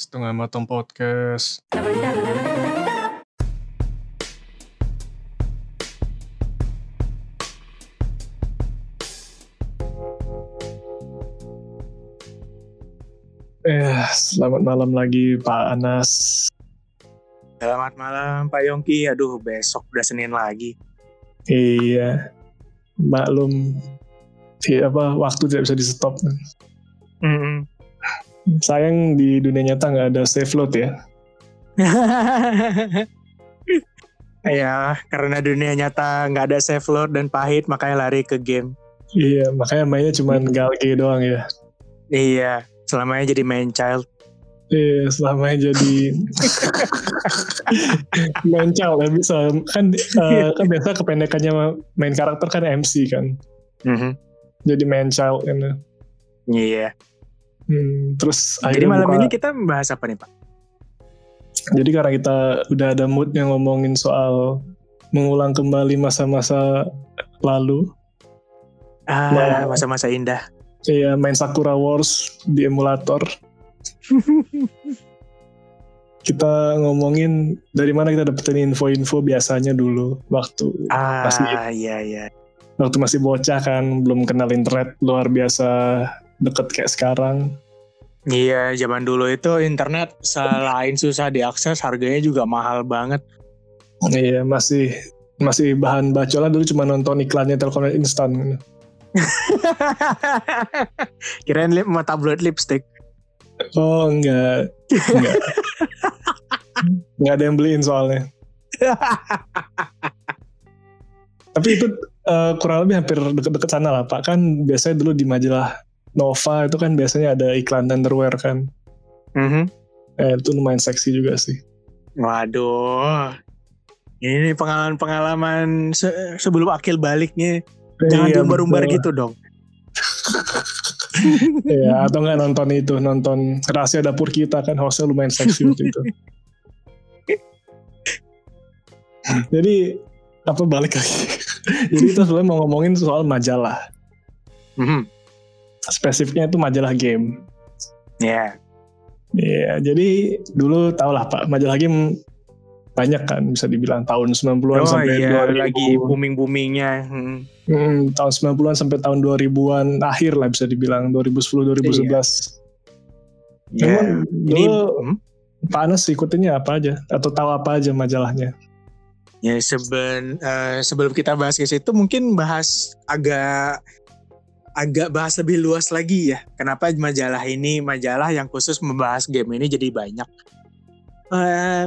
Setengah Matang Podcast. Eh, selamat malam lagi Pak Anas. Selamat malam Pak Yongki. Aduh, besok udah Senin lagi. Iya, maklum. Si apa waktu tidak bisa di stop. Mm Sayang di dunia nyata nggak ada save load ya. ya, karena dunia nyata nggak ada save load dan pahit, makanya lari ke game. Iya, makanya mainnya cuma galge doang ya. Iya, selamanya jadi main child. Iya, selamanya jadi main child ya bisa kan eh, kan biasa kependekannya main karakter kan MC kan. Mhm. Jadi main child kan. Iya. Hmm, terus Jadi akhirnya malam buka- ini kita membahas apa nih Pak? Jadi karena kita udah ada mood yang ngomongin soal mengulang kembali masa-masa lalu, Ah, masa-masa indah. ya main Sakura Wars di emulator. kita ngomongin dari mana kita dapetin info-info biasanya dulu waktu Ah, Pasti. iya iya. waktu masih bocah kan belum kenal internet luar biasa deket kayak sekarang. Iya, zaman dulu itu internet selain susah diakses, harganya juga mahal banget. Iya masih masih bahan bacola dulu cuma nonton iklannya Telkomsel instan. Kirain lip sama tabloid lipstick. Oh enggak, enggak. enggak ada yang beliin soalnya. Tapi itu eh, kurang lebih hampir deket-deket sana lah Pak. Kan biasanya dulu di majalah Nova itu kan biasanya ada iklan underwear kan. Mhm. Eh, itu lumayan seksi juga sih. Waduh. Ini pengalaman-pengalaman se- sebelum akil baliknya. Jangan Iya, diumbar-umbar gitu dong. Iya, atau enggak nonton itu, nonton Rahasia Dapur Kita kan hostnya lumayan seksi waktu itu. Jadi apa balik lagi? Jadi kita sebenarnya mau ngomongin soal majalah. Mhm. Spesifiknya itu majalah game. Ya. Iya, jadi dulu tau lah Pak, majalah game banyak kan bisa dibilang tahun 90-an Oh sampai iya, 2000. lagi booming-boomingnya. Hmm. Hmm, tahun 90-an sampai tahun 2000-an akhir lah bisa dibilang 2010 2011. Ya. Emang Ini dulu hmm? Pak Anas ikutinnya apa aja atau tahu apa aja majalahnya? ya seben eh, sebelum kita bahas ke situ mungkin bahas agak agak bahas lebih luas lagi ya. Kenapa majalah ini majalah yang khusus membahas game ini jadi banyak. Eh,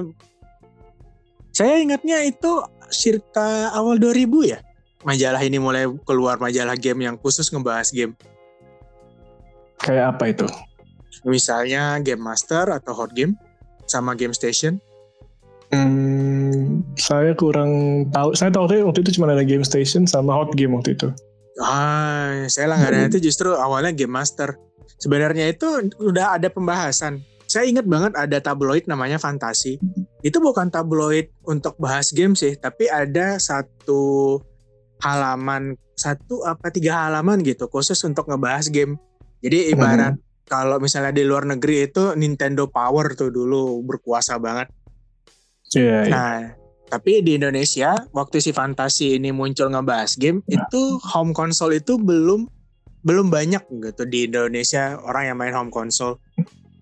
saya ingatnya itu circa awal 2000 ya. Majalah ini mulai keluar majalah game yang khusus ngebahas game. Kayak apa itu? Misalnya Game Master atau Hot Game sama Game Station. Hmm, saya kurang tahu. Saya tahu waktu itu cuma ada Game Station sama Hot Game waktu itu. Ah, saya langganan itu justru awalnya Game Master. Sebenarnya itu udah ada pembahasan. Saya ingat banget ada tabloid namanya Fantasi. Itu bukan tabloid untuk bahas game sih, tapi ada satu halaman, satu apa tiga halaman gitu khusus untuk ngebahas game. Jadi ibarat kalau misalnya di luar negeri itu Nintendo Power tuh dulu berkuasa banget. Iya, iya. Nah, tapi di Indonesia waktu si Fantasi ini muncul ngebahas game itu home console itu belum belum banyak gitu di Indonesia orang yang main home console.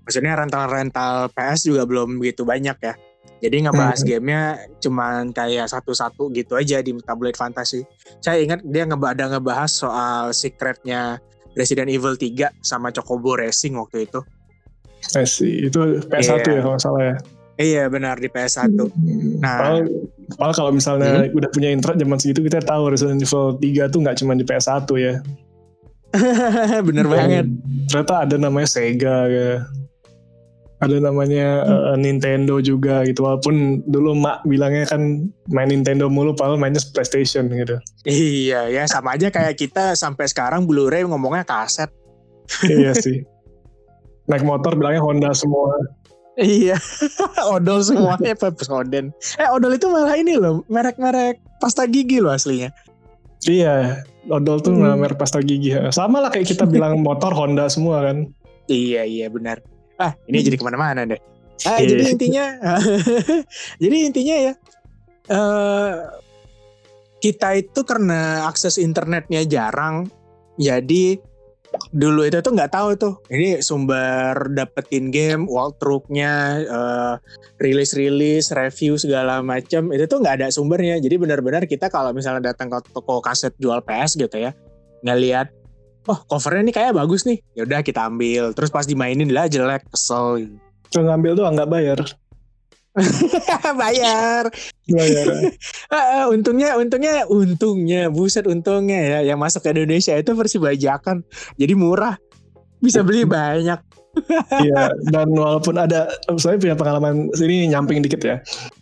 Maksudnya rental-rental PS juga belum begitu banyak ya. Jadi ngebahas Hmm. gamenya cuman kayak satu-satu gitu aja di tabloid fantasi. Saya ingat dia ada ngebahas soal secretnya Resident Evil 3 sama Chocobo Racing waktu itu. I see. Itu PS1 Iya. ya kalau nggak salah ya. Iya benar di PS1. Nah. Padahal, padahal kalau misalnya udah punya internet zaman segitu kita tahu Resident Evil 3 tuh nggak cuma di PS1 ya. bener banget. Ternyata ada namanya Sega ya. Ada namanya eh, Nintendo juga gitu. Walaupun dulu mak bilangnya kan main Nintendo mulu padahal mainnya PlayStation gitu. Iya ya sama aja kayak kita sampai sekarang Blu-ray ngomongnya kaset. iya sih. Naik motor bilangnya Honda semua. Iya, odol semuanya Pepsodent. Eh odol itu malah ini loh, merek-merek pasta gigi loh aslinya. Iya, odol tuh Hmm. merek pasta gigi. Sama lah kayak kita bilang motor Honda semua kan. Iya iya benar. Ah, ini jadi ke mana-mana deh. Ah, Iya. jadi intinya, jadi intinya ya, eh kita itu karena akses internetnya jarang, jadi dulu itu tuh nggak tahu tuh ini sumber dapetin game, walkthrough-nya, eh, rilis-rilis, review segala macam itu tuh nggak ada sumbernya. Jadi benar-benar kita kalau misalnya datang ke toko kaset jual PS gitu ya, ngelihat oh covernya ini kayak bagus nih, ya udah kita ambil. Terus pas dimainin lah jelek, kesel. gitu. Ngambil tuh nggak bayar. Bayar. Bayar. Ah, untungnya, untungnya, untungnya, buset untungnya ya, yang masuk ke Indonesia itu versi bajakan, jadi murah, bisa beli banyak. Iya, dan walaupun ada, saya punya pengalaman sini nyamping dikit ya.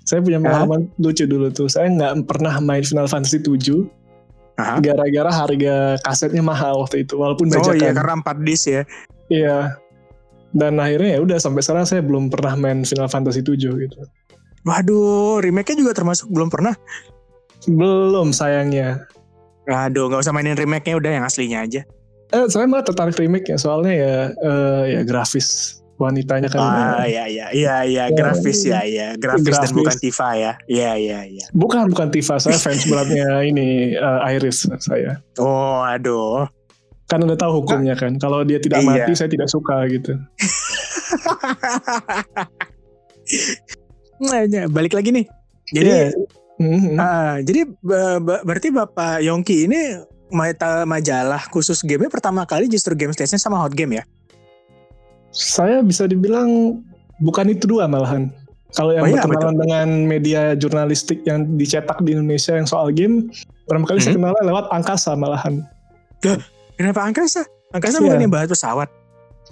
Saya punya pengalaman lucu dulu tuh. Saya nggak pernah main Final Fantasy 7 Aha. gara-gara harga kasetnya mahal waktu itu, walaupun Oh bajakan. iya, karena 4 disc ya. Iya. Dan akhirnya ya udah sampai sekarang saya belum pernah main Final Fantasy 7 gitu. Waduh, remake-nya juga termasuk belum pernah. Belum sayangnya. Aduh, nggak usah mainin remake-nya, udah yang aslinya aja. Eh, saya malah tertarik remake ya, soalnya ya eh, ya grafis wanitanya kan. Ah, iya, iya, iya, iya, grafis ya, ya, grafis, dan Grafis. bukan Tifa ya. Iya, iya, iya. Bukan bukan Tifa, saya fans beratnya ini eh, Iris saya. Oh, aduh. Kan udah tahu hukumnya kan. Kalau dia tidak Iya. mati, saya tidak suka gitu. Nah, ya, balik lagi nih. Jadi, Iya. Mhm. ah, jadi ba- ba- berarti Bapak Yongki ini ma- majalah khusus game pertama kali justru Game Station sama Hot Game ya? Saya bisa dibilang bukan itu dua malahan. Kalau yang Oh iya, berkenalan dengan media jurnalistik yang dicetak di Indonesia yang soal game, pertama kali saya Mhm. kenalnya lewat angkasa malahan. Kenapa angkasa? Angkasa Iya. bukan yang bahas pesawat.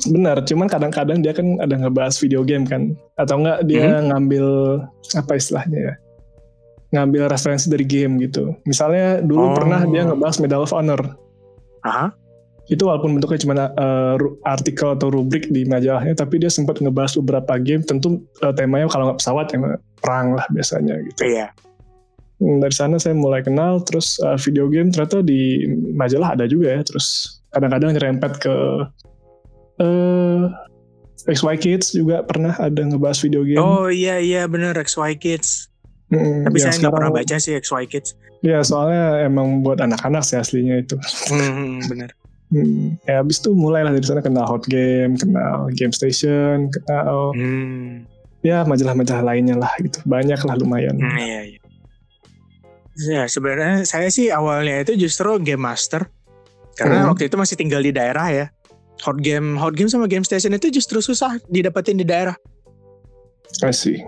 Benar, cuman kadang-kadang dia kan ada ngebahas video game kan, atau enggak dia ngambil apa istilahnya ya, ngambil referensi dari game gitu. Misalnya dulu Oh. pernah dia ngebahas Medal of Honor. Aha. Itu walaupun bentuknya cuma uh, artikel atau rubrik di majalahnya, tapi dia sempat ngebahas beberapa game. Tentu uh, temanya kalau nggak pesawat ya perang lah biasanya gitu. Iya. Hmm, Dari sana saya mulai kenal, terus uh, video game ternyata di majalah ada juga ya. Terus kadang-kadang nyerempet ke eh XY Kids juga pernah ada ngebahas video game. Oh iya iya bener XY Kids. Mm, Tapi yang saya nggak pernah baca sih XY Kids. Ya soalnya emang buat anak-anak sih aslinya itu. Hmm, bener. Hmm, ya habis itu mulailah dari sana kenal Hot Game, kenal Game Station, kenal Hmm. ya majalah-majalah lainnya lah gitu. Banyak lah lumayan. Hmm, iya iya. Ya sebenarnya saya sih awalnya itu justru game master karena Hmm. waktu itu masih tinggal di daerah ya. Hot game, hot game sama game station itu justru susah didapetin di daerah. Kasih.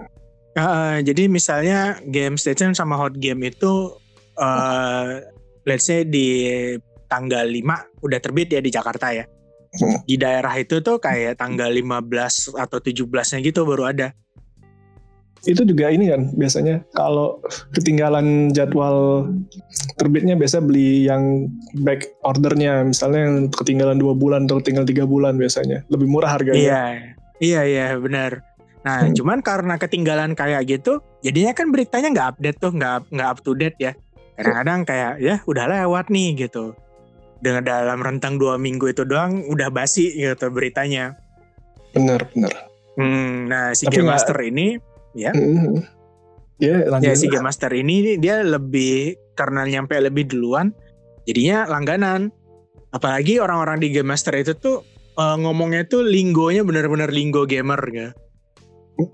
Ah, jadi misalnya game station sama hot game itu, eh let's say di tanggal 5 udah terbit ya di Jakarta ya. Hmm. Di daerah itu tuh kayak tanggal 15 atau 17-nya gitu baru ada. Itu juga ini kan biasanya kalau ketinggalan jadwal terbitnya biasa beli yang back ordernya misalnya yang ketinggalan dua bulan atau tinggal tiga bulan biasanya lebih murah harganya. Iya, iya, iya, benar. Nah, Hmm. cuman karena ketinggalan kayak gitu, jadinya kan beritanya nggak update tuh, nggak nggak up to date ya. Kadang-kadang kayak ya udah lewat nih gitu. Dengan dalam rentang dua minggu itu doang udah basi gitu beritanya. Bener bener. Hmm, nah si Tapi Game Master ini, ya, Mhm. Ya lanjut. ya si Game Master ini dia lebih karena nyampe lebih duluan, jadinya langganan. Apalagi orang-orang di Game Master itu tuh eh, ngomongnya tuh linggonya bener-bener linggo gamer gitu.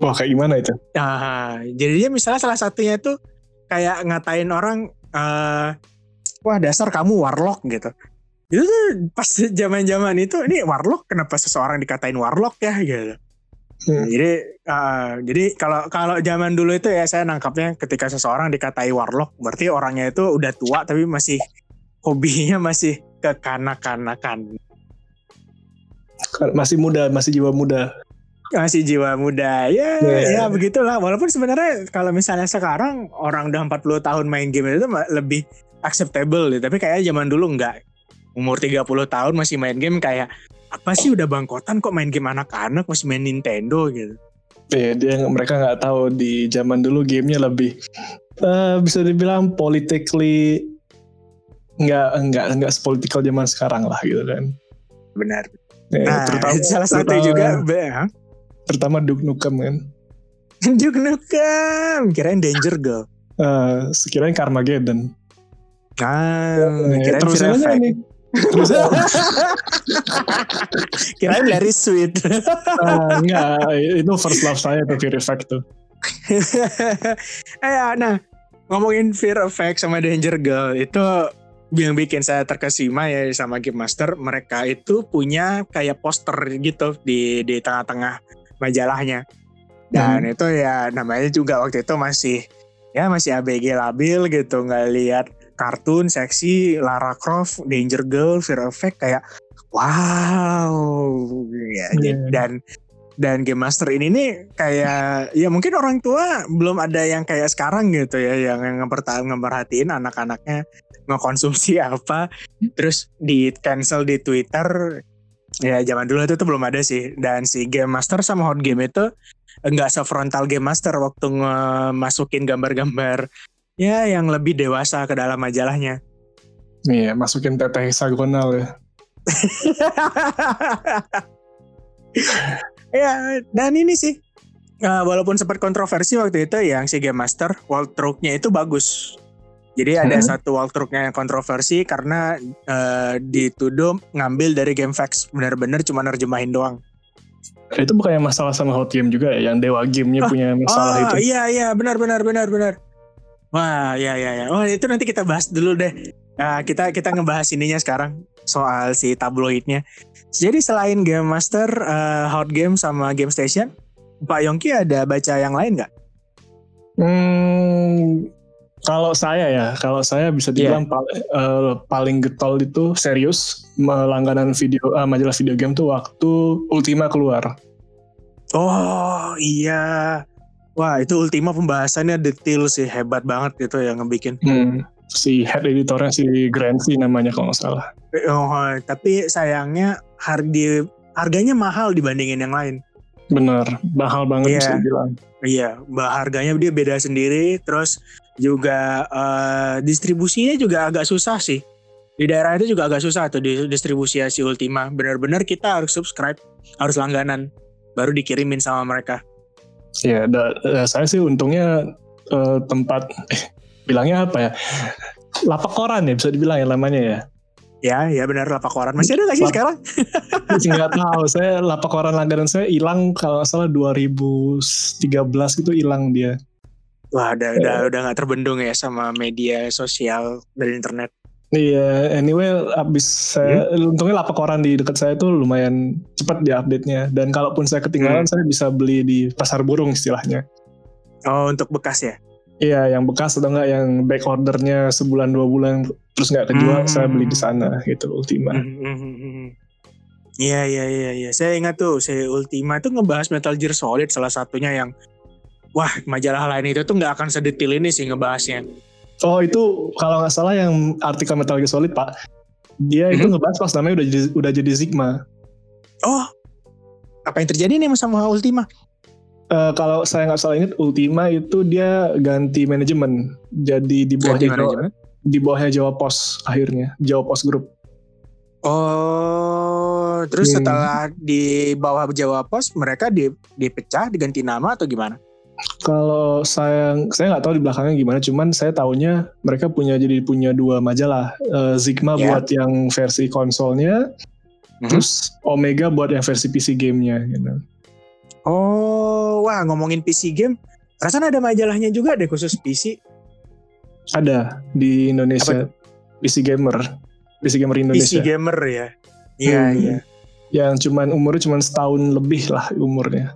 Wah kayak gimana itu? Nah, jadinya misalnya salah satunya itu kayak ngatain orang, eh wah dasar kamu warlock gitu. Itu tuh pas zaman-zaman itu, ini warlock kenapa seseorang dikatain warlock ya gitu. Hmm. Jadi, eh, jadi kalau kalau zaman dulu itu ya saya nangkapnya ketika seseorang dikatai warlock, berarti orangnya itu udah tua tapi masih hobinya masih kekanak-kanakan. Masih muda, masih jiwa muda. masih jiwa muda ya Iya. ya begitulah walaupun sebenarnya kalau misalnya sekarang orang udah 40 tahun main game itu lebih acceptable gitu. tapi kayak zaman dulu enggak umur 30 tahun masih main game kayak apa sih udah bangkotan kok main game anak-anak masih main Nintendo gitu Ya, dia mereka nggak tahu di zaman dulu gamenya lebih eh, bisa dibilang politically nggak nggak nggak sepolitikal zaman sekarang lah gitu kan. benar Ya, nah terutama- salah satu terutama- juga hah? pertama Duke Nukem kan. Duke Nukem, kirain Danger Girl. Uh, sekiranya Carmageddon. Ah, Eh, kirain terus nih. Terus kirain Larry Sweet. uh, enggak, itu first love saya tuh Fear Effect tuh. eh ya, nah ngomongin Fear Effect sama Danger Girl itu yang bikin saya terkesima ya sama Game Master mereka itu punya kayak poster gitu di di tengah-tengah majalahnya dan itu ya namanya juga waktu itu masih ya masih ABG labil gitu nggak lihat kartun seksi Lara Croft Danger Girl Fear Effect kayak wow. Ya Iya. dan dan Game Master ini nih kayak ya mungkin orang tua belum ada yang kayak sekarang gitu ya yang yang ngeperhatiin anak-anaknya ngekonsumsi apa. Terus di cancel di Twitter ya zaman dulu itu tuh belum ada sih. Dan si Game Master sama Hot Game itu enggak sefrontal Game Master waktu ngemasukin gambar-gambar ya yang lebih dewasa ke dalam majalahnya. Iya, masukin teteh hexagonal ya. ya dan ini sih eh, walaupun sempat kontroversi waktu itu yang si Game Master walkthrough-nya itu bagus. Jadi ada Hmm. satu walkthrough-nya yang kontroversi karena eh, dituduh ngambil dari Game Facts. Benar-benar cuma nerjemahin doang. Itu bukannya masalah sama Hot Game juga ya, yang Dewa Game-nya Ah, punya masalah oh itu. iya iya. Benar benar benar benar wah iya iya iya oh itu nanti kita bahas dulu deh Nah, kita kita ngebahas ininya sekarang soal si tabloidnya jadi selain Game Master eh, Hot Game sama Game Station Pak Yongki ada baca yang lain nggak Hmm, kalau saya ya, kalau saya bisa Iya. dibilang pal- eh, paling getol itu serius melangganan video ah, majalah video game tuh waktu Ultima keluar. Oh iya. Wah itu Ultima pembahasannya detail sih hebat banget gitu yang ngebikin. Hmm, si head editornya si Grancy namanya kalau nggak salah. Oh, tapi sayangnya harga harganya mahal dibandingin yang lain. Bener, mahal banget Iya. bisa dibilang. Iya, bah harganya dia beda sendiri. Terus juga eh, distribusinya juga agak susah sih. Di daerah itu juga agak susah tuh di distribusi si Ultima. Benar-benar kita harus subscribe, harus langganan, baru dikirimin sama mereka. Ya, da- da- saya sih untungnya eh, tempat eh, bilangnya apa ya? Lapak koran ya bisa dibilang ya namanya ya. Ya, ya benar lapak koran. Masih ada nggak sih Lap- sekarang? Masih nggak tahu. Saya lapak koran langganan saya hilang kalau nggak salah 2013 gitu hilang dia. Wah, udah udah udah nggak terbendung ya sama media sosial dan internet. Iya, anyway, abis saya, untungnya lapak koran di dekat saya tuh lumayan cepat di update-nya. Dan kalaupun saya ketinggalan, saya bisa beli di pasar burung istilahnya. Oh, untuk bekas ya? Iya, yang bekas atau enggak yang back ordernya sebulan dua bulan terus nggak kejual, Hmm. saya beli di sana gitu Ultima. Hmm. Iya, iya, iya, iya. Saya ingat tuh, saya Ultima itu ngebahas Metal Gear Solid salah satunya yang wah majalah lain itu tuh nggak akan sedetil ini sih ngebahasnya. Oh itu kalau nggak salah yang artikel Metal Gear Solid pak, dia itu Mhm. ngebahas pas namanya udah jadi, udah jadi Sigma. Oh, apa yang terjadi nih sama Ultima? Eh, kalau saya nggak salah ingat Ultima itu dia ganti manajemen, jadi di bawahnya Jawa, di bawahnya Jawa Pos akhirnya, Jawa Pos Group. Oh, terus Hmm. setelah di bawah Jawa Pos mereka di, dipecah, diganti nama atau gimana? Kalau saya saya nggak tahu di belakangnya gimana, cuman saya tahunya mereka punya jadi punya dua majalah, Eh, Sigma Ya. buat yang versi konsolnya, Mhm. terus Omega buat yang versi PC gamenya. Gitu. Oh, wah ngomongin PC game, rasanya ada majalahnya juga deh khusus PC. Ada di Indonesia PC Gamer, PC Gamer PC Indonesia, gamer ya. Iya, Hmm. iya. yang cuman umurnya cuman setahun lebih lah umurnya.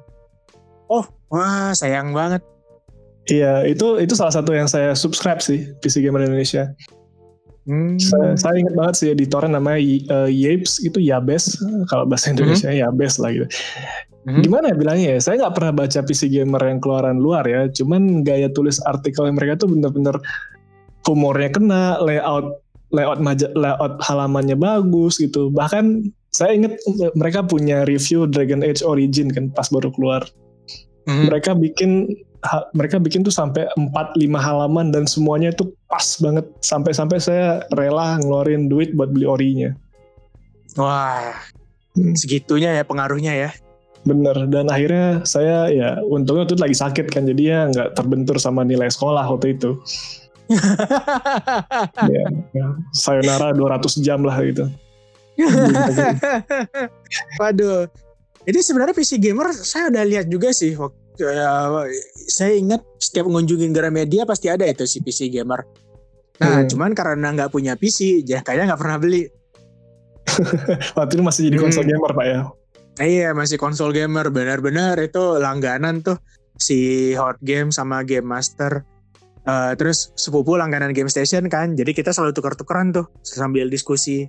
Wah, sayang banget. Iya, itu itu salah satu yang saya subscribe sih PC Gamer Indonesia. Hmm. Saya, saya ingat banget sih di torrent namanya uh, Yapes itu Yabes kalau bahasa Indonesia Yabes lah gitu. Mhm. Gimana ya bilangnya ya? Saya nggak pernah baca PC Gamer yang keluaran luar ya. Cuman gaya tulis artikel mereka tuh bener-bener humornya kena, layout layout maja, layout halamannya bagus gitu. Bahkan saya ingat mereka punya review Dragon Age Origin kan pas baru keluar. Mhm. Mereka bikin ha- mereka bikin tuh sampai 4 5 halaman dan semuanya tuh pas banget sampai-sampai saya rela ngeluarin duit buat beli orinya. Wah, Hmm. segitunya ya pengaruhnya ya. Bener, dan akhirnya saya ya untungnya waktu itu lagi sakit kan, jadi ya nggak terbentur sama nilai sekolah waktu itu. ya, ya, sayonara 200 jam lah gitu. Waduh, ini sebenarnya PC gamer saya udah lihat juga sih. Waktu, uh, saya ingat setiap mengunjungi Gramedia pasti ada itu si PC gamer. Nah, hmm. cuman karena nggak punya PC, ya kayaknya nggak pernah beli. Waktu itu masih jadi konsol hmm. gamer pak ya? Nah, iya masih konsol gamer benar-benar itu langganan tuh si Hot Game sama Game Master. Uh, terus sepupu langganan Game Station kan, jadi kita selalu tukar-tukaran tuh sambil diskusi.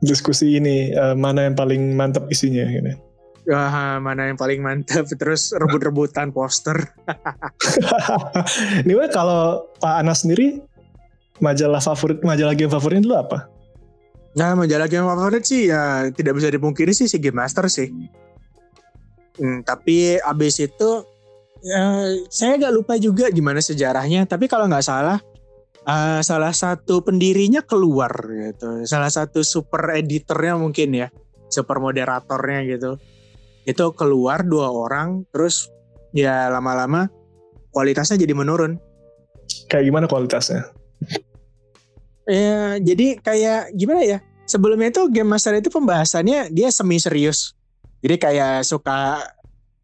Diskusi ini uh, mana yang paling mantap isinya gitu. Uh, mana yang paling mantap terus rebut-rebutan poster. Ini kalau Pak Anas sendiri majalah favorit majalah game favorit dulu apa? Nah majalah game favorit sih ya tidak bisa dipungkiri sih si Game Master sih. Hmm, tapi abis itu ya, saya gak lupa juga gimana sejarahnya. Tapi kalau nggak salah uh, salah satu pendirinya keluar gitu. Salah satu super editornya mungkin ya, super moderatornya gitu. Itu keluar dua orang, terus ya lama-lama kualitasnya jadi menurun. Kayak gimana kualitasnya? Ya, jadi kayak gimana ya? Sebelumnya itu game master itu pembahasannya dia semi serius. Jadi kayak suka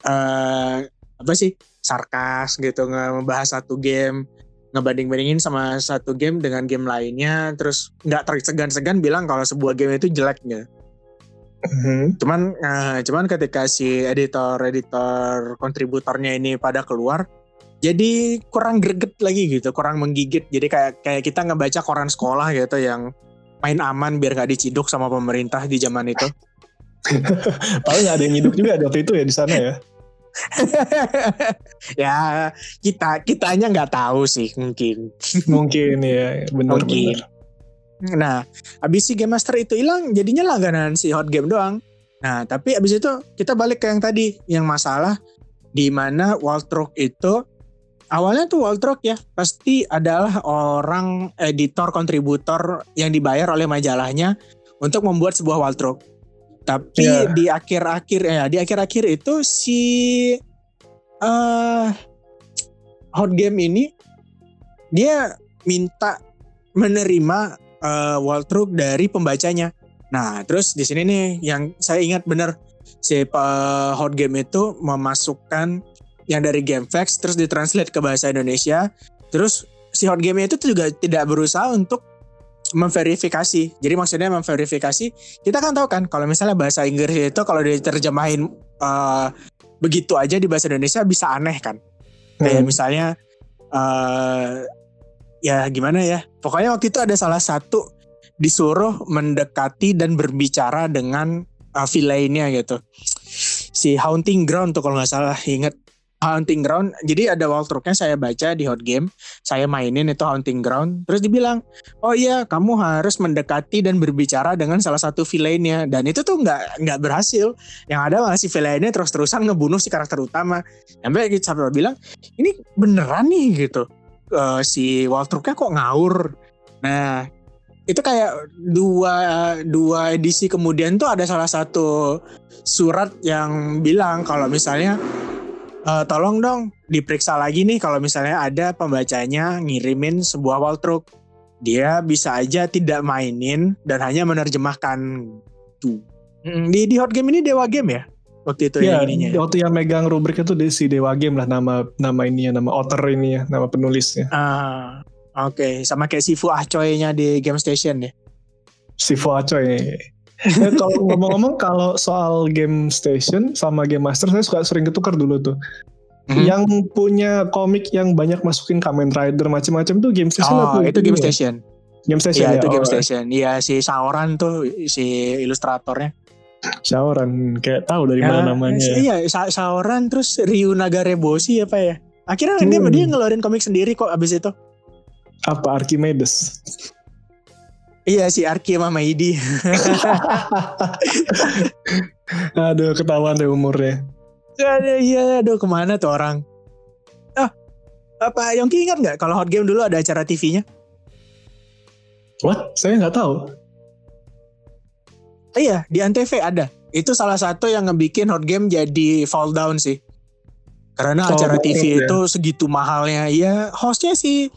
uh, apa sih? sarkas gitu ngebahas satu game, ngebanding-bandingin sama satu game dengan game lainnya, terus nggak tersegan-segan bilang kalau sebuah game itu jelek gitu. Mm-hmm. Cuman uh, cuman ketika si editor-editor kontributornya ini pada keluar, jadi kurang greget lagi gitu, kurang menggigit. Jadi kayak kayak kita ngebaca koran sekolah gitu yang main aman biar gak diciduk sama pemerintah di zaman itu. Paling ada yang nyiduk juga waktu itu ya di sana ya. ya kita kitanya nggak tahu sih mungkin. mungkin ya benar benar. Nah, abis si Game Master itu hilang, jadinya langganan si Hot Game doang. Nah, tapi abis itu kita balik ke yang tadi, yang masalah di mana Waltrock itu awalnya tuh Waltrock ya pasti adalah orang editor kontributor yang dibayar oleh majalahnya untuk membuat sebuah Waltrock. Tapi yeah. di akhir-akhir ya di akhir-akhir itu si uh, Hot Game ini dia minta menerima uh, Waltrock dari pembacanya. Nah, terus di sini nih yang saya ingat benar si uh, Hot Game itu memasukkan yang dari GameFAQs terus ditranslate ke bahasa Indonesia. Terus si hot game itu juga tidak berusaha untuk memverifikasi. Jadi maksudnya memverifikasi, kita kan tahu kan kalau misalnya bahasa Inggris itu kalau diterjemahin uh, begitu aja di bahasa Indonesia bisa aneh kan. Kayak hmm. misalnya uh, ya gimana ya. Pokoknya waktu itu ada salah satu disuruh mendekati dan berbicara dengan uh, villainnya gitu. Si Haunting Ground tuh kalau nggak salah inget Hunting Ground. Jadi ada walkthrough-nya saya baca di Hot Game. Saya mainin itu Hunting Ground. Terus dibilang, oh iya kamu harus mendekati dan berbicara dengan salah satu villainnya. Dan itu tuh nggak nggak berhasil. Yang ada malah si villainnya terus-terusan ngebunuh si karakter utama. Sampai sampai bilang, ini beneran nih gitu. Uh, si walkthrough-nya kok ngawur. Nah itu kayak dua dua edisi kemudian tuh ada salah satu surat yang bilang kalau misalnya uh, tolong dong diperiksa lagi nih kalau misalnya ada pembacanya ngirimin sebuah walkthrough. Dia bisa aja tidak mainin dan hanya menerjemahkan tuh. Di di hot game ini Dewa Game ya? Waktu itu ya, yang ininya. Ya? Waktu yang megang rubrik itu di si Dewa Game lah nama nama ini ya, nama author ini ya, nama penulisnya. Ah, oke, okay. sama kayak Sifu Ahoy-nya di Game Station ya. Sifu Ahoy ya, kalau ngomong-ngomong kalau soal game station sama game master saya suka sering ketukar dulu tuh. Mm-hmm. Yang punya komik yang banyak masukin Kamen Rider macam-macam tuh game station Oh, itu game ya? station. Game station ya, ya itu game oh, station. Iya si Sauron tuh si ilustratornya. Sauron kayak tahu dari ya, mana namanya. Iya, Sa Sauron terus Ryu Nagareboshi apa ya? Akhirnya hmm. dia dia ngeluarin komik sendiri kok abis itu. Apa Archimedes? Iya si Arki sama Maidi. aduh ketahuan deh umurnya. Aduh, iya, aduh ke mana tuh orang? Ah, apa Yongki ingat nggak kalau Hot Game dulu ada acara TV-nya? What? Saya nggak tahu. iya, di Antv ada. itu salah satu yang ngebikin hot game jadi fall down sih. Karena Oh, acara TV ya. itu segitu mahalnya. Ya hostnya si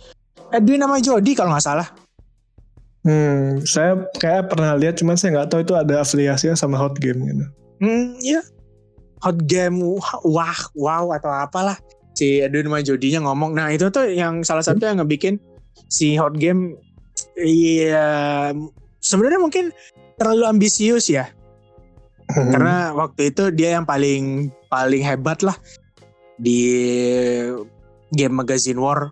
Edwin sama Jody kalau nggak salah. Hmm, saya kayak pernah lihat, cuman saya nggak tahu itu ada afiliasinya sama hot game gitu. Hmm, ya. Hot game wah, wow atau apalah. Si Edwin sama Jodinya ngomong. Nah, itu tuh yang salah satu yang ngebikin si hot game iya sebenarnya mungkin terlalu ambisius ya. Hmm. Karena waktu itu dia yang paling paling hebat lah di game magazine war.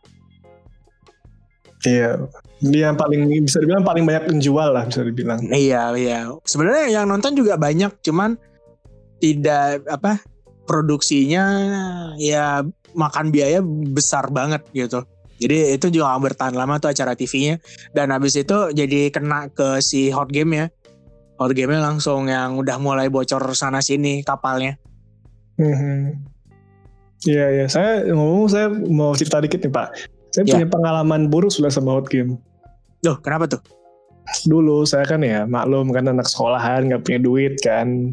Iya, dia yang paling bisa dibilang paling banyak menjual lah bisa dibilang. Iya, iya. Sebenarnya yang nonton juga banyak, cuman tidak apa produksinya ya makan biaya besar banget gitu. Jadi itu juga gak bertahan lama tuh acara TV-nya dan habis itu jadi kena ke si hot game ya. Hot game-nya langsung yang udah mulai bocor sana sini kapalnya. Mhm. Iya, iya. Saya ngomong, saya mau cerita dikit nih Pak. Saya Ya. punya pengalaman buruk sudah sama hot game. Loh, kenapa tuh? Dulu saya kan ya maklum kan anak sekolahan nggak punya duit kan.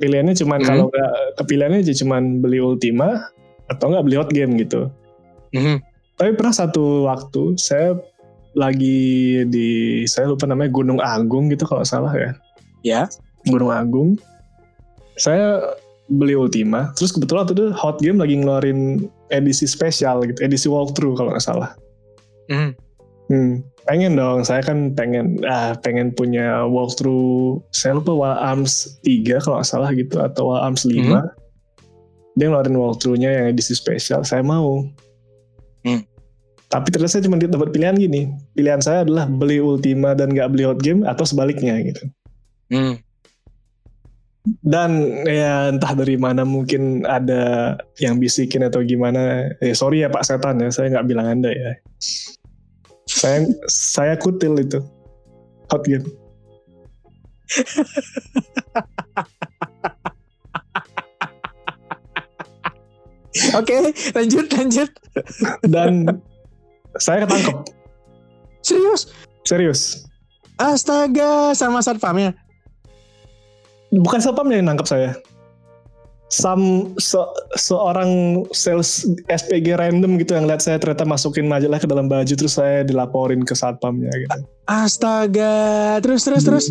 Pilihannya cuman Hmm. kalau nggak kepilihannya aja cuman beli Ultima atau nggak beli hot game gitu. Mhm. Tapi pernah satu waktu saya lagi di saya lupa namanya Gunung Agung gitu kalau salah ya. Ya. Gunung Agung. Saya beli Ultima, terus kebetulan waktu itu Hot Game lagi ngeluarin edisi spesial gitu, edisi walkthrough kalau nggak salah. Mhm. Hmm, pengen dong, saya kan pengen ah pengen punya walkthrough. Saya lupa Wild Arms 3 kalau nggak salah gitu atau Wild Arms 5. Dia ngeluarin walkthrough-nya yang edisi spesial, saya mau. Hmm. Tapi ternyata saya cuma dapat pilihan gini. Pilihan saya adalah beli Ultima dan nggak beli Hot Game atau sebaliknya gitu. Mhm. Dan ya entah dari mana mungkin ada yang bisikin atau gimana. Ya sorry ya Pak Setan ya, saya nggak bilang Anda ya. Saya saya kutil itu. Hot game. Oke, lanjut lanjut. Dan saya ketangkep. Serius? Serius. Astaga, sama satpamnya. Bukan satpam yang nangkep saya. Sam se- seorang sales SPG random gitu yang lihat saya ternyata masukin majalah ke dalam baju terus saya dilaporin ke satpamnya gitu. Astaga, terus terus terus.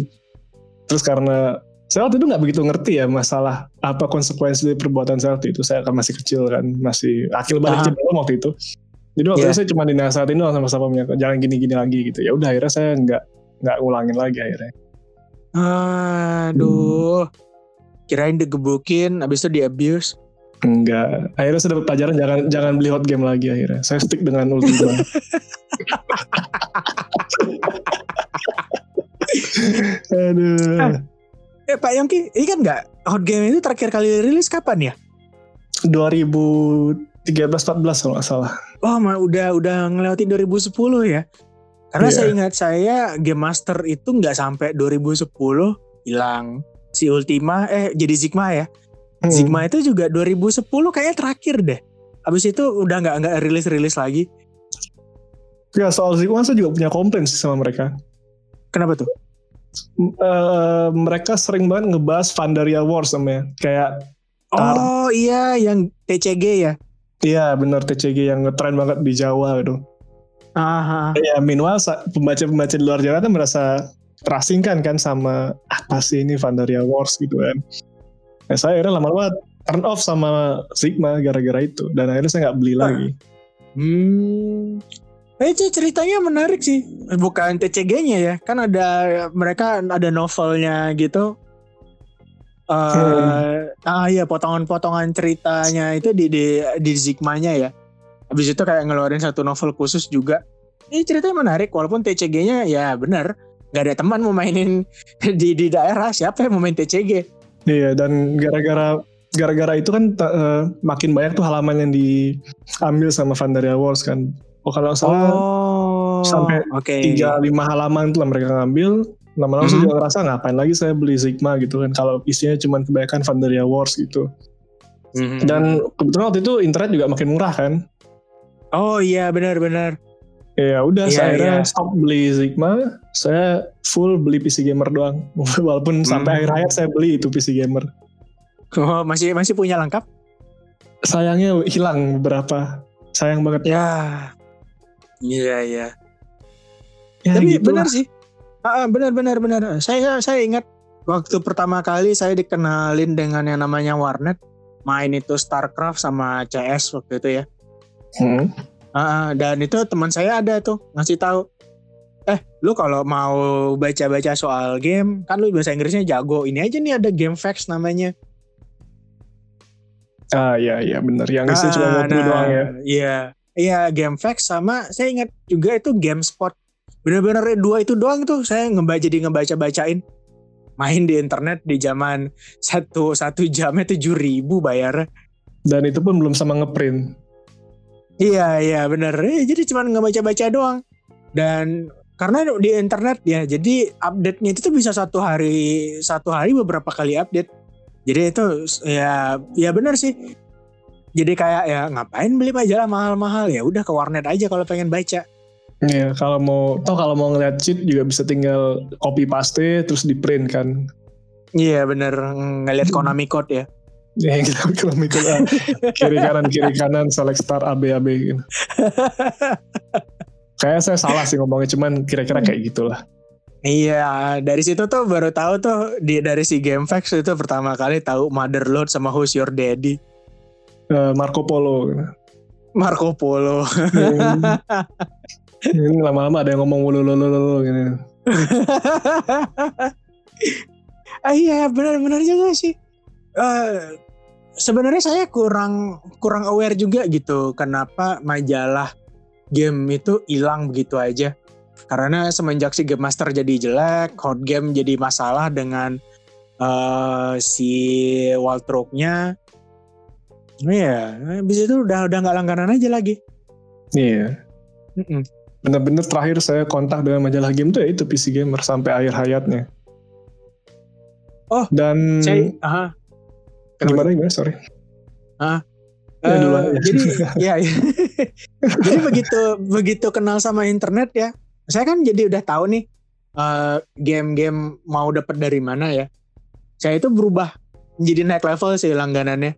Terus karena saya waktu itu nggak begitu ngerti ya masalah apa konsekuensi dari perbuatan saya waktu itu. Saya kan masih kecil kan, masih akil balik belum waktu itu. Jadi waktu Iya. itu saya cuma dinasehatin doang sama satpamnya, jangan gini-gini lagi gitu. Ya udah akhirnya saya nggak nggak ngulangin lagi akhirnya. Aduh. Kirain digebukin, habis itu di abuse. Enggak. Akhirnya saya dapat pelajaran jangan jangan beli hot game lagi akhirnya. Saya stick dengan Ultima. Aduh. Eh Pak Yongki, ini kan nggak hot game itu terakhir kali rilis kapan ya? 2013 14 kalau nggak salah. Oh, mah udah udah ngelewatin 2010 ya. Karena Iya. saya ingat saya Game Master itu nggak sampai 2010 hilang. Si Ultima eh jadi Sigma ya. Hmm. Sigma itu juga 2010 kayaknya terakhir deh. Habis itu udah nggak nggak rilis-rilis lagi. Ya soal Sigma saya juga punya komplain sih sama mereka. Kenapa tuh? M- eh, mereka sering banget ngebahas Vandaria Wars namanya. Kayak Tar. Oh iya yang TCG ya. iya bener TCG yang ngetren banget di Jawa gitu. Aha. Ya meanwhile sa- pembaca-pembaca di luar Jawa kan merasa terasingkan kan sama apa sih ini Vandaria Wars gitu kan. Nah, saya akhirnya lama-lama turn off sama Sigma gara-gara itu dan akhirnya saya nggak beli lagi. Hmm. Eh, ceritanya menarik sih. Bukan TCG-nya ya. Kan ada mereka ada novelnya gitu. Eh, ah iya potongan-potongan ceritanya itu di di di Zigmanya ya. Habis itu kayak ngeluarin satu novel khusus juga. Ini ceritanya menarik walaupun TCG-nya ya benar nggak ada teman mau mainin di di daerah siapa yang mau main TCG. Iya dan gara-gara gara-gara itu kan eh, makin banyak tuh halaman yang diambil sama Vandaria Wars kan. Oh kalau salah Oh, sampai tiga lima halaman tuh lah mereka ngambil. Lama-lama saya Mhm. juga ngerasa ngapain lagi saya beli Sigma gitu kan kalau isinya cuma kebanyakan Vandaria Wars gitu. Mhm. Dan kebetulan waktu itu internet juga makin murah kan. Oh iya benar-benar. Ya udah Iya, saya akhirnya iya. stop beli Sigma, saya full beli PC gamer doang. Walaupun sampai Hmm. akhir hayat saya beli itu PC gamer. Oh, masih masih punya lengkap? Sayangnya hilang beberapa. Sayang banget. Ya. Iya, iya. Ya, Tapi gitu benar lah. sih. Ah, benar benar benar. Saya saya ingat waktu pertama kali saya dikenalin dengan yang namanya warnet, main itu StarCraft sama CS waktu itu ya. Hmm. Ah, dan itu teman saya ada tuh ngasih tahu. Eh, lu kalau mau baca-baca soal game, kan lu bahasa Inggrisnya jago. Ini aja nih ada Game Facts namanya. Ah iya iya benar. Yang cuma Ah, ngopi doang ya. Iya, iya Game Facts sama saya ingat juga itu GameSpot. Bener-bener dua itu doang tuh saya ngebaca jadi ngebaca bacain. Main di internet di zaman satu satu jamnya tujuh ribu bayar. Dan itu pun belum sama ngeprint. Iya iya bener. Eh, jadi cuma ngebaca baca doang. Dan karena di internet ya, jadi update-nya itu tuh bisa satu hari satu hari beberapa kali update. Jadi itu ya ya bener sih. Jadi kayak ya ngapain beli majalah mahal-mahal ya udah ke warnet aja kalau pengen baca. Iya, kalau mau toh kalau mau ngeliat cheat juga bisa tinggal copy paste terus di print kan. Iya bener ngeliat Konami Code ya. Ya kita kalau mikir ah, kiri kanan kiri kanan select star A B A B gitu. Kayak saya salah sih ngomongnya cuman kira-kira kayak gitulah. Iya dari situ tuh baru tahu tuh di dari si Game Facts itu pertama kali tahu Motherload sama Who's Your Daddy. Eh, Marco Polo. Marco Polo. Ini lama-lama ada yang ngomong lulu gitu. ah iya benar-benar juga sih. Eh sebenarnya saya kurang kurang aware juga gitu kenapa majalah game itu hilang begitu aja. Karena semenjak si Game Master jadi jelek, Hot Game jadi masalah dengan eh si Waltruk-nya. Iya, habis itu udah udah nggak langganan aja lagi. Iya. Mm-mm. Bener-bener terakhir saya kontak dengan majalah game tuh ya itu PC Gamer sampai akhir hayatnya. Oh, dan Saya, aha. Gimana gimana? Sorry. Ah. Ya, Eh, duluan jadi ya, ya. jadi begitu begitu kenal sama internet ya saya kan jadi udah tahu nih eh, game-game mau dapat dari mana ya. Saya itu berubah jadi naik level sih langganannya.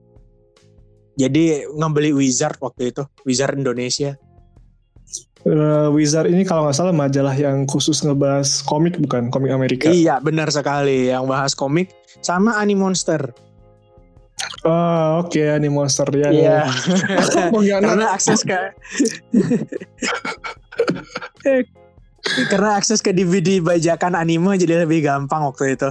Jadi ngebeli Wizard waktu itu Wizard Indonesia. Eh, Wizard ini kalau nggak salah majalah yang khusus ngebahas komik bukan? Komik Amerika. iya benar sekali. Yang bahas komik sama Animonster Oh, oke Anime Monster ya. iya Pengkhianat. karena akses ke karena akses ke DVD bajakan anime jadi lebih gampang waktu itu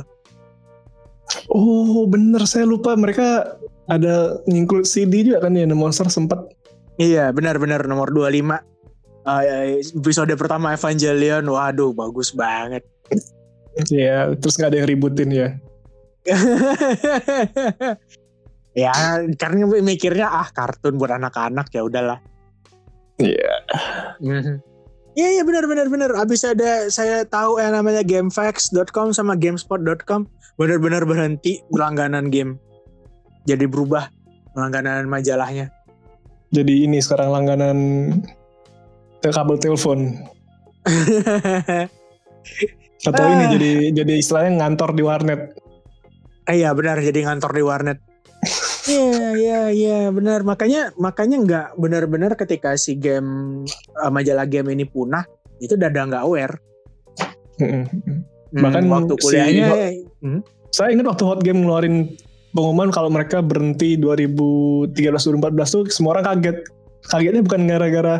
Oh, bener saya lupa mereka ada include CD juga kan ya Monster sempat. Iya benar-benar nomor 25 Eh, episode pertama Evangelion waduh bagus banget Ya, terus nggak ada yang ributin ya. ya karena mikirnya ah kartun buat anak-anak ya udahlah Iya. Mhm. Iya iya benar benar benar. Abis ada saya tahu yang namanya gamefacts.com sama gamespot.com benar-benar berhenti berlangganan game. Jadi berubah langganan majalahnya. Jadi ini sekarang langganan kabel telepon atau ini Ah. jadi jadi istilahnya ngantor di warnet. Eh, Iya benar jadi ngantor di warnet. Iya iya iya benar makanya makanya nggak benar-benar ketika si game eh, majalah game ini punah itu udah nggak aware. Hmm, Bahkan waktu si kuliahnya Hot- Saya ingat waktu Hot Game ngeluarin pengumuman kalau mereka berhenti 2013-2014 tuh semua orang kaget. Kagetnya bukan gara-gara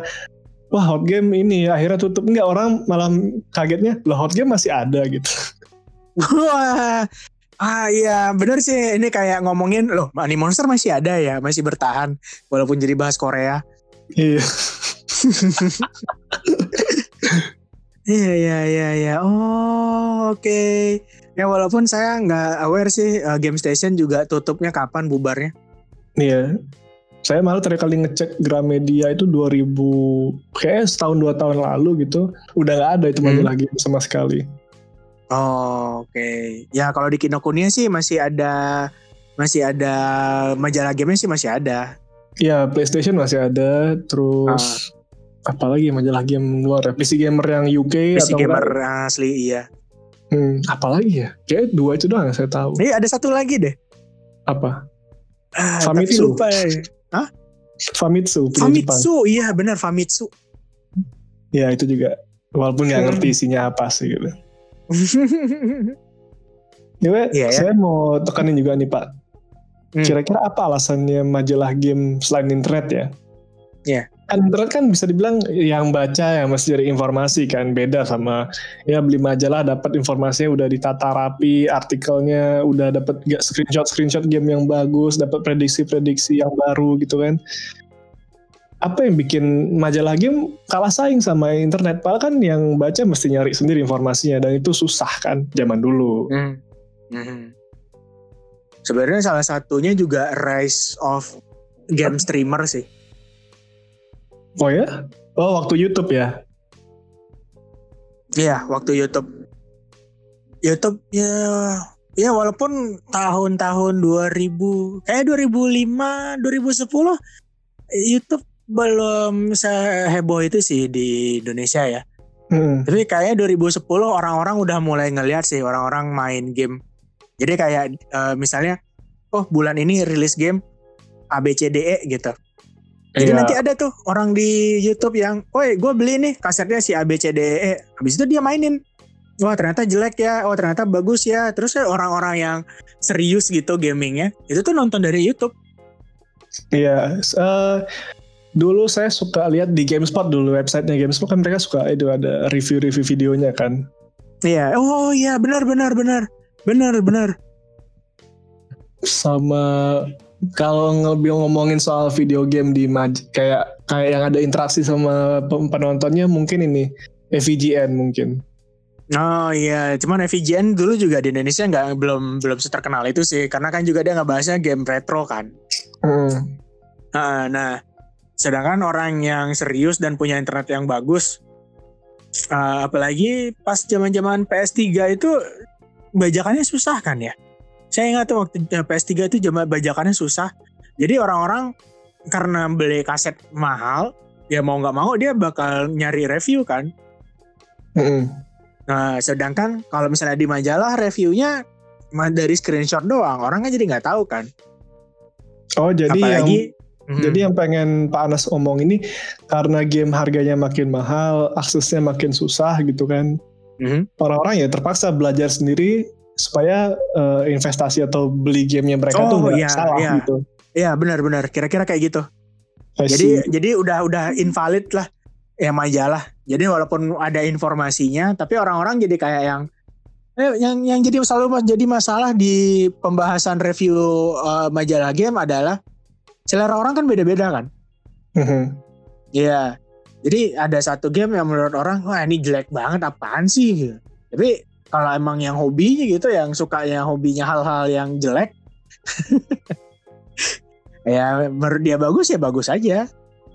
wah Hot Game ini akhirnya tutup enggak orang malah kagetnya lah Hot Game masih ada gitu. Wah, ah iya bener sih ini kayak ngomongin loh Money Monster masih ada ya masih bertahan walaupun jadi bahas Korea. Iya. Iya iya iya iya. Oh oke. Ya walaupun saya nggak aware sih eh, Game Station juga tutupnya kapan bubarnya. Iya. Saya malah terakhir kali ngecek Gramedia itu 2000 kayak setahun dua tahun lalu gitu. Udah nggak ada itu Hmm. game sama sekali. Oh oke. Ya kalau di Kinokuniya sih masih ada masih ada majalah gamenya sih masih ada. Iya, PlayStation masih ada, terus apalagi majalah game luar ya PC Gamer yang UK PC atau gamer enggak? asli iya. Hmm, apalagi ya kayak dua itu doang yang saya tahu Ini ada satu lagi deh. apa Ah, Famitsu. Tapi lupa ya. Famitsu punya Jepang Famitsu, iya benar Famitsu. ya itu juga walaupun nggak Hmm. ngerti isinya apa sih gitu ya, Iya, ya. saya mau tekanin juga nih Pak Hmm. kira-kira apa alasannya majalah game selain internet ya Iya. kan internet kan bisa dibilang yang baca yang masih cari informasi kan beda sama ya beli majalah dapat informasinya udah ditata rapi artikelnya udah dapat screenshot screenshot game yang bagus dapat prediksi-prediksi yang baru gitu kan apa yang bikin majalah game kalah saing sama internet padahal kan yang baca mesti nyari sendiri informasinya dan itu susah kan zaman dulu Hmm. Hmm. Sebenarnya salah satunya juga rise of game streamer sih. oh ya oh waktu YouTube ya Iya, waktu YouTube. YouTube ya ya walaupun tahun-tahun 2000 kayak 2005, 2010 YouTube belum seheboh itu sih di Indonesia ya. Hmm. Tapi kayaknya 2010 orang-orang udah mulai ngeliat sih orang-orang main game. Jadi kayak eh, misalnya oh bulan ini rilis game ABCDE gitu. Jadi Iya. nanti ada tuh orang di YouTube yang, "Woi, gue beli nih kasetnya si ABCDE." Habis itu dia mainin. Wah, ternyata jelek ya. Oh, ternyata bagus ya. Terus ya orang-orang yang serius gitu gamingnya, itu tuh nonton dari YouTube. Iya, eh, dulu saya suka lihat di GameSpot dulu websitenya GameSpot kan mereka suka itu ada review-review videonya kan. Iya. Oh, iya, benar benar benar. Benar benar. Sama kalau lebih ngomongin soal video game di maj kayak kayak yang ada interaksi sama pen- penontonnya mungkin ini FVGN mungkin. Oh iya, cuman FVGN dulu juga di Indonesia nggak belum belum seterkenal itu sih, karena kan juga dia nggak bahasnya game retro kan. Hmm. Nah, nah, sedangkan orang yang serius dan punya internet yang bagus, eh, apalagi pas zaman-zaman PS3 itu bajakannya susah kan ya. Saya ingat tuh waktu eh, PS3 itu zaman bajakannya susah. Jadi orang-orang karena beli kaset mahal, ya mau nggak mau dia bakal nyari review kan. Hmm. Nah, sedangkan kalau misalnya di majalah reviewnya dari screenshot doang, orang kan jadi nggak tahu kan. Oh jadi yang Mhm. jadi yang pengen Pak Anas omong ini karena game harganya makin mahal, aksesnya makin susah gitu kan. Mhm. orang-orang ya terpaksa belajar sendiri supaya eh, investasi atau beli gamenya mereka tuh Oh, nggak iya, salah iya. gitu. Iya benar-benar, kira-kira kayak gitu. Jadi jadi udah udah invalid lah ya majalah. Jadi walaupun ada informasinya, tapi orang-orang jadi kayak yang eh, yang yang jadi selalu jadi masalah di pembahasan review eh, majalah game adalah selera orang kan beda-beda kan. Mhm. Iya. Jadi ada satu game yang menurut orang wah ini jelek banget apaan sih gitu. Tapi kalau emang yang hobinya gitu yang suka yang hobinya hal-hal yang jelek ya menurut dia bagus ya bagus aja.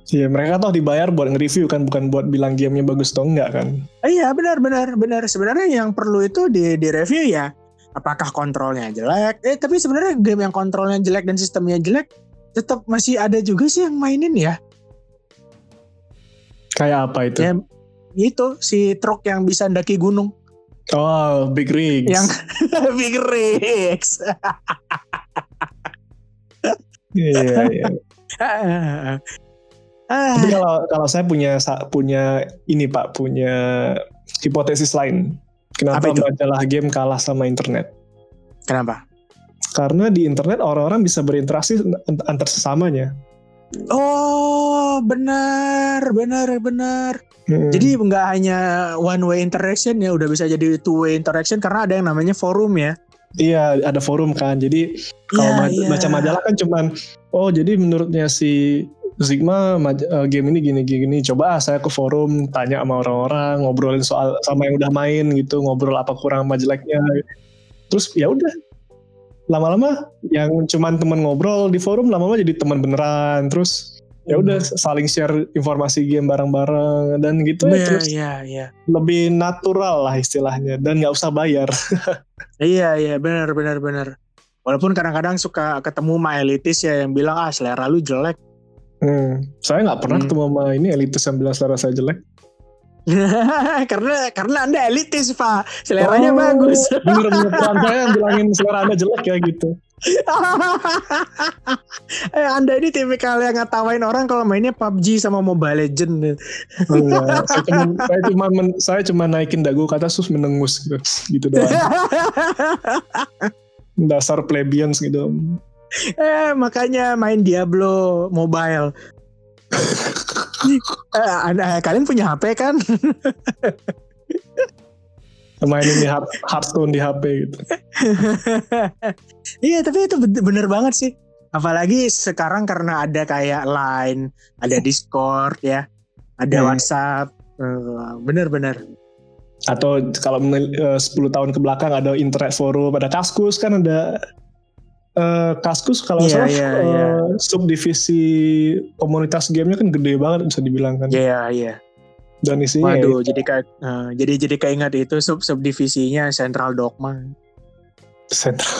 Iya, mereka toh dibayar buat nge-review kan bukan buat bilang gamenya bagus atau enggak kan. Eh, Iya benar benar benar. Sebenarnya yang perlu itu di di review ya apakah kontrolnya jelek. Eh tapi sebenarnya game yang kontrolnya jelek dan sistemnya jelek tetap masih ada juga sih yang mainin ya. Kayak apa itu? Ya itu si truk yang bisa ndaki gunung. Oh, Big Rigs. yang Big Rigs. Iya, iya. Ah, Tapi kalau kalau saya punya punya ini Pak, punya hipotesis lain. Apa Kenapa majalah game kalah sama internet? Kenapa? Karena di internet orang-orang bisa berinteraksi ant- antar sesamanya. Oh, benar, benar, benar. Hmm. Jadi nggak hanya one way interaction ya, udah bisa jadi two way interaction karena ada yang namanya forum ya. Iya, ada forum kan. Jadi kalau Iya, ma- iya. baca majalah kan cuman oh jadi menurutnya si Sigma eh, game ini gini gini. Coba ah, saya ke forum tanya sama orang-orang, ngobrolin soal sama yang udah main gitu, ngobrol apa kurang sama jeleknya. Terus ya udah. Lama-lama yang cuman temen ngobrol di forum lama-lama jadi teman beneran. Terus ya udah Hmm. saling share informasi game bareng-bareng dan gitu ya Iya, terus iya, iya. lebih natural lah istilahnya dan nggak usah bayar. Iya, iya, benar, benar, benar. Walaupun kadang-kadang suka ketemu sama elitis ya yang bilang ah selera lu jelek. Hmm. Saya nggak pernah Hmm. ketemu sama ini elitis yang bilang selera saya jelek. karena karena anda elitis pak, seleranya Oh, bagus. Bener bener teman saya yang bilangin selera anda jelek ya gitu. eh, anda ini tipikal yang ngatawain orang kalau mainnya PUBG sama Mobile Legend. Saya cuma saya cuma men- saya cuma naikin dagu kata sus menengus gitu, gitu doang. Dasar plebeians gitu. eh, makanya main Diablo Mobile. Eh, kalian punya HP kan? Main ini Heart- Hearthstone di HP gitu. Iya tapi itu ben- bener banget sih. Apalagi sekarang karena ada kayak Line, ada Discord ya, ada Hmm. WhatsApp. Eh, Bener-bener. Atau kalau menel- eh, 10 tahun ke belakang ada internet forum, ada Kaskus kan ada eh, Kaskus kalau Iya, salah iya, eh, iya. subdivisi komunitas gamenya kan gede banget bisa dibilang kan. Iya iya. Dan isinya ya Waduh, jadi kayak eh, jadi jadi keinget itu sub subdivisinya Central Dogma. sentral.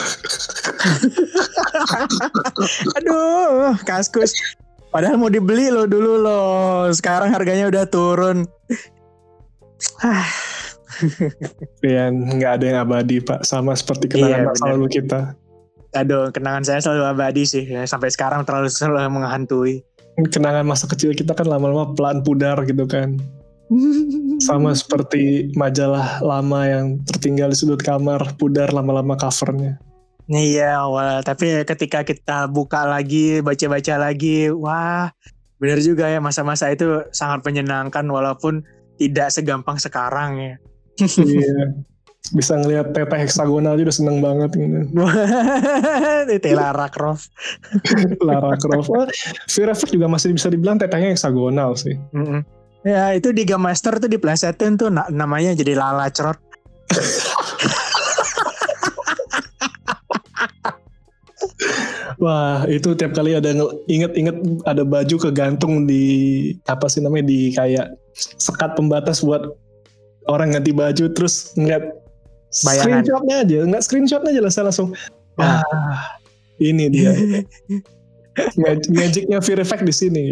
Aduh, kaskus. Padahal mau dibeli lo dulu loh. Sekarang harganya udah turun. Ah, Ya, nggak ada yang abadi pak, sama seperti Iya, kenangan masa benar. lalu kita. Aduh, kenangan saya selalu abadi sih. Ya, sampai sekarang terlalu selalu menghantui. Kenangan masa kecil kita kan lama-lama pelan pudar gitu kan. Sama seperti majalah lama yang tertinggal di sudut kamar, pudar lama-lama covernya. Iya, awal. Tapi ketika kita buka lagi, baca-baca lagi, wah, bener juga ya masa-masa itu sangat menyenangkan walaupun tidak segampang sekarang ya. iya. Bisa ngelihat teteh heksagonal aja udah seneng banget gitu. Itu Lara Croft. Lara Croft. Oh, Fear Effect juga masih bisa dibilang tetehnya heksagonal sih. Mm-mm. Ya itu di Game Master tuh diplesetin tuh na- namanya jadi Lala Crot. Wah, itu tiap kali ada nge- inget-inget ada baju kegantung di apa sih namanya di kayak sekat pembatas buat orang ganti baju terus ngeliat Bayangan. screenshotnya aja, nggak screenshotnya aja lah saya langsung Ah. wah ini dia Mag- magicnya Fear Effect di sini.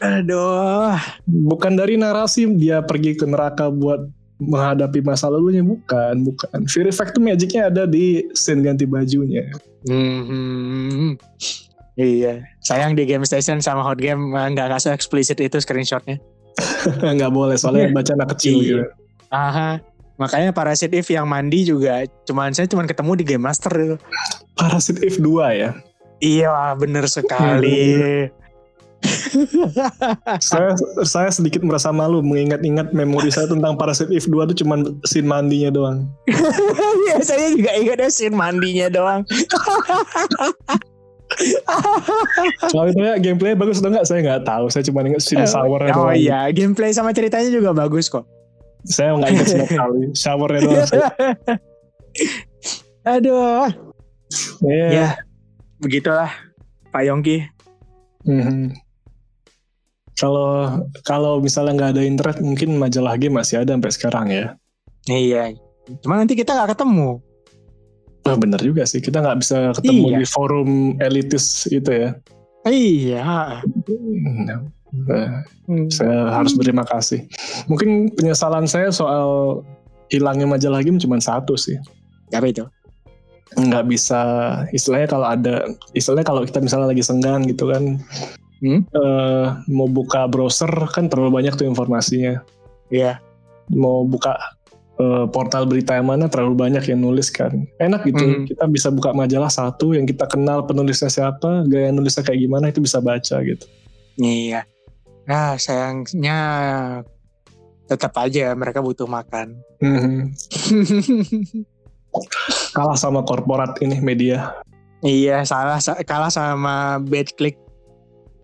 Aduh. Bukan dari narasi dia pergi ke neraka buat menghadapi masa lalunya bukan, bukan. Fear Effect tuh magicnya ada di scene ganti bajunya. Hmm. Iya. Sayang di Game Station sama Hot Game eh, nggak kasih eksplisit itu screenshotnya. nggak boleh soalnya baca anak kecil Iya. gitu. Aha. Makanya Parasite Eve yang mandi juga cuman saya cuman ketemu di Game Master itu. Parasite Eve 2 ya. Iya, bener sekali. saya saya sedikit merasa malu mengingat-ingat memori saya tentang Parasite Eve 2 itu cuma scene mandinya doang. Iya, saya juga ingat ya scene mandinya doang. Kalau itu ya gameplay bagus atau enggak saya nggak tahu. Saya cuma ingat scene showernya Oh doang. iya, gameplay sama ceritanya juga bagus kok. Saya nggak ingat sama sekali. Showernya doang. Saya, Aduh. Iya. Ya, begitulah Pak Yongki. Mhm. Kalau kalau misalnya nggak ada internet mungkin majalah game masih ada sampai sekarang ya. Iya. Cuma nanti kita nggak ketemu. Wah bener juga sih kita nggak bisa ketemu Iya. di forum elitis itu ya. Iya. Nah, Hmm. saya harus berterima kasih. Mungkin penyesalan saya soal hilangnya majalah game cuma satu sih. Apa itu? Nggak bisa istilahnya kalau ada istilahnya kalau kita misalnya lagi senggang gitu kan. Hmm? eh, mau buka browser kan terlalu banyak tuh informasinya. Iya. mau buka eh, portal berita yang mana terlalu banyak yang nulis kan enak gitu Mhm. kita bisa buka majalah satu yang kita kenal penulisnya siapa gaya nulisnya kayak gimana itu bisa baca gitu Iya. Nah, sayangnya tetap aja mereka butuh makan. Mhm. kalah sama korporat ini media iya, salah sa- kalah sama bad click.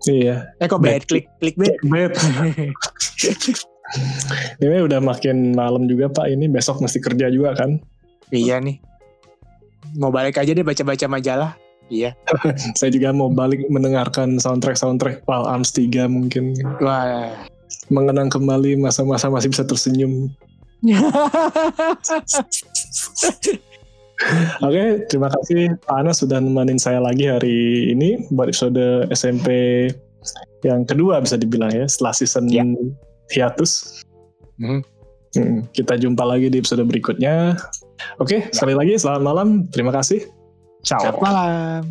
iya Eh kok Bad bad click? Clickbait. Bet. ini udah makin malam juga pak ini besok mesti kerja juga kan iya nih. Mau balik aja deh baca-baca majalah. Iya. saya juga mau balik mendengarkan soundtrack soundtrack Pal Arms 3 mungkin Wah. mengenang kembali masa-masa masih bisa tersenyum Oke, terima kasih Pak Anas sudah nemenin saya lagi hari ini buat episode SMP yang kedua bisa dibilang ya setelah season Ya. hiatus. Mhm. Hmm, kita jumpa lagi di episode berikutnya. Oke, sekali lagi selamat malam. Terima kasih. Ciao. Selamat malam.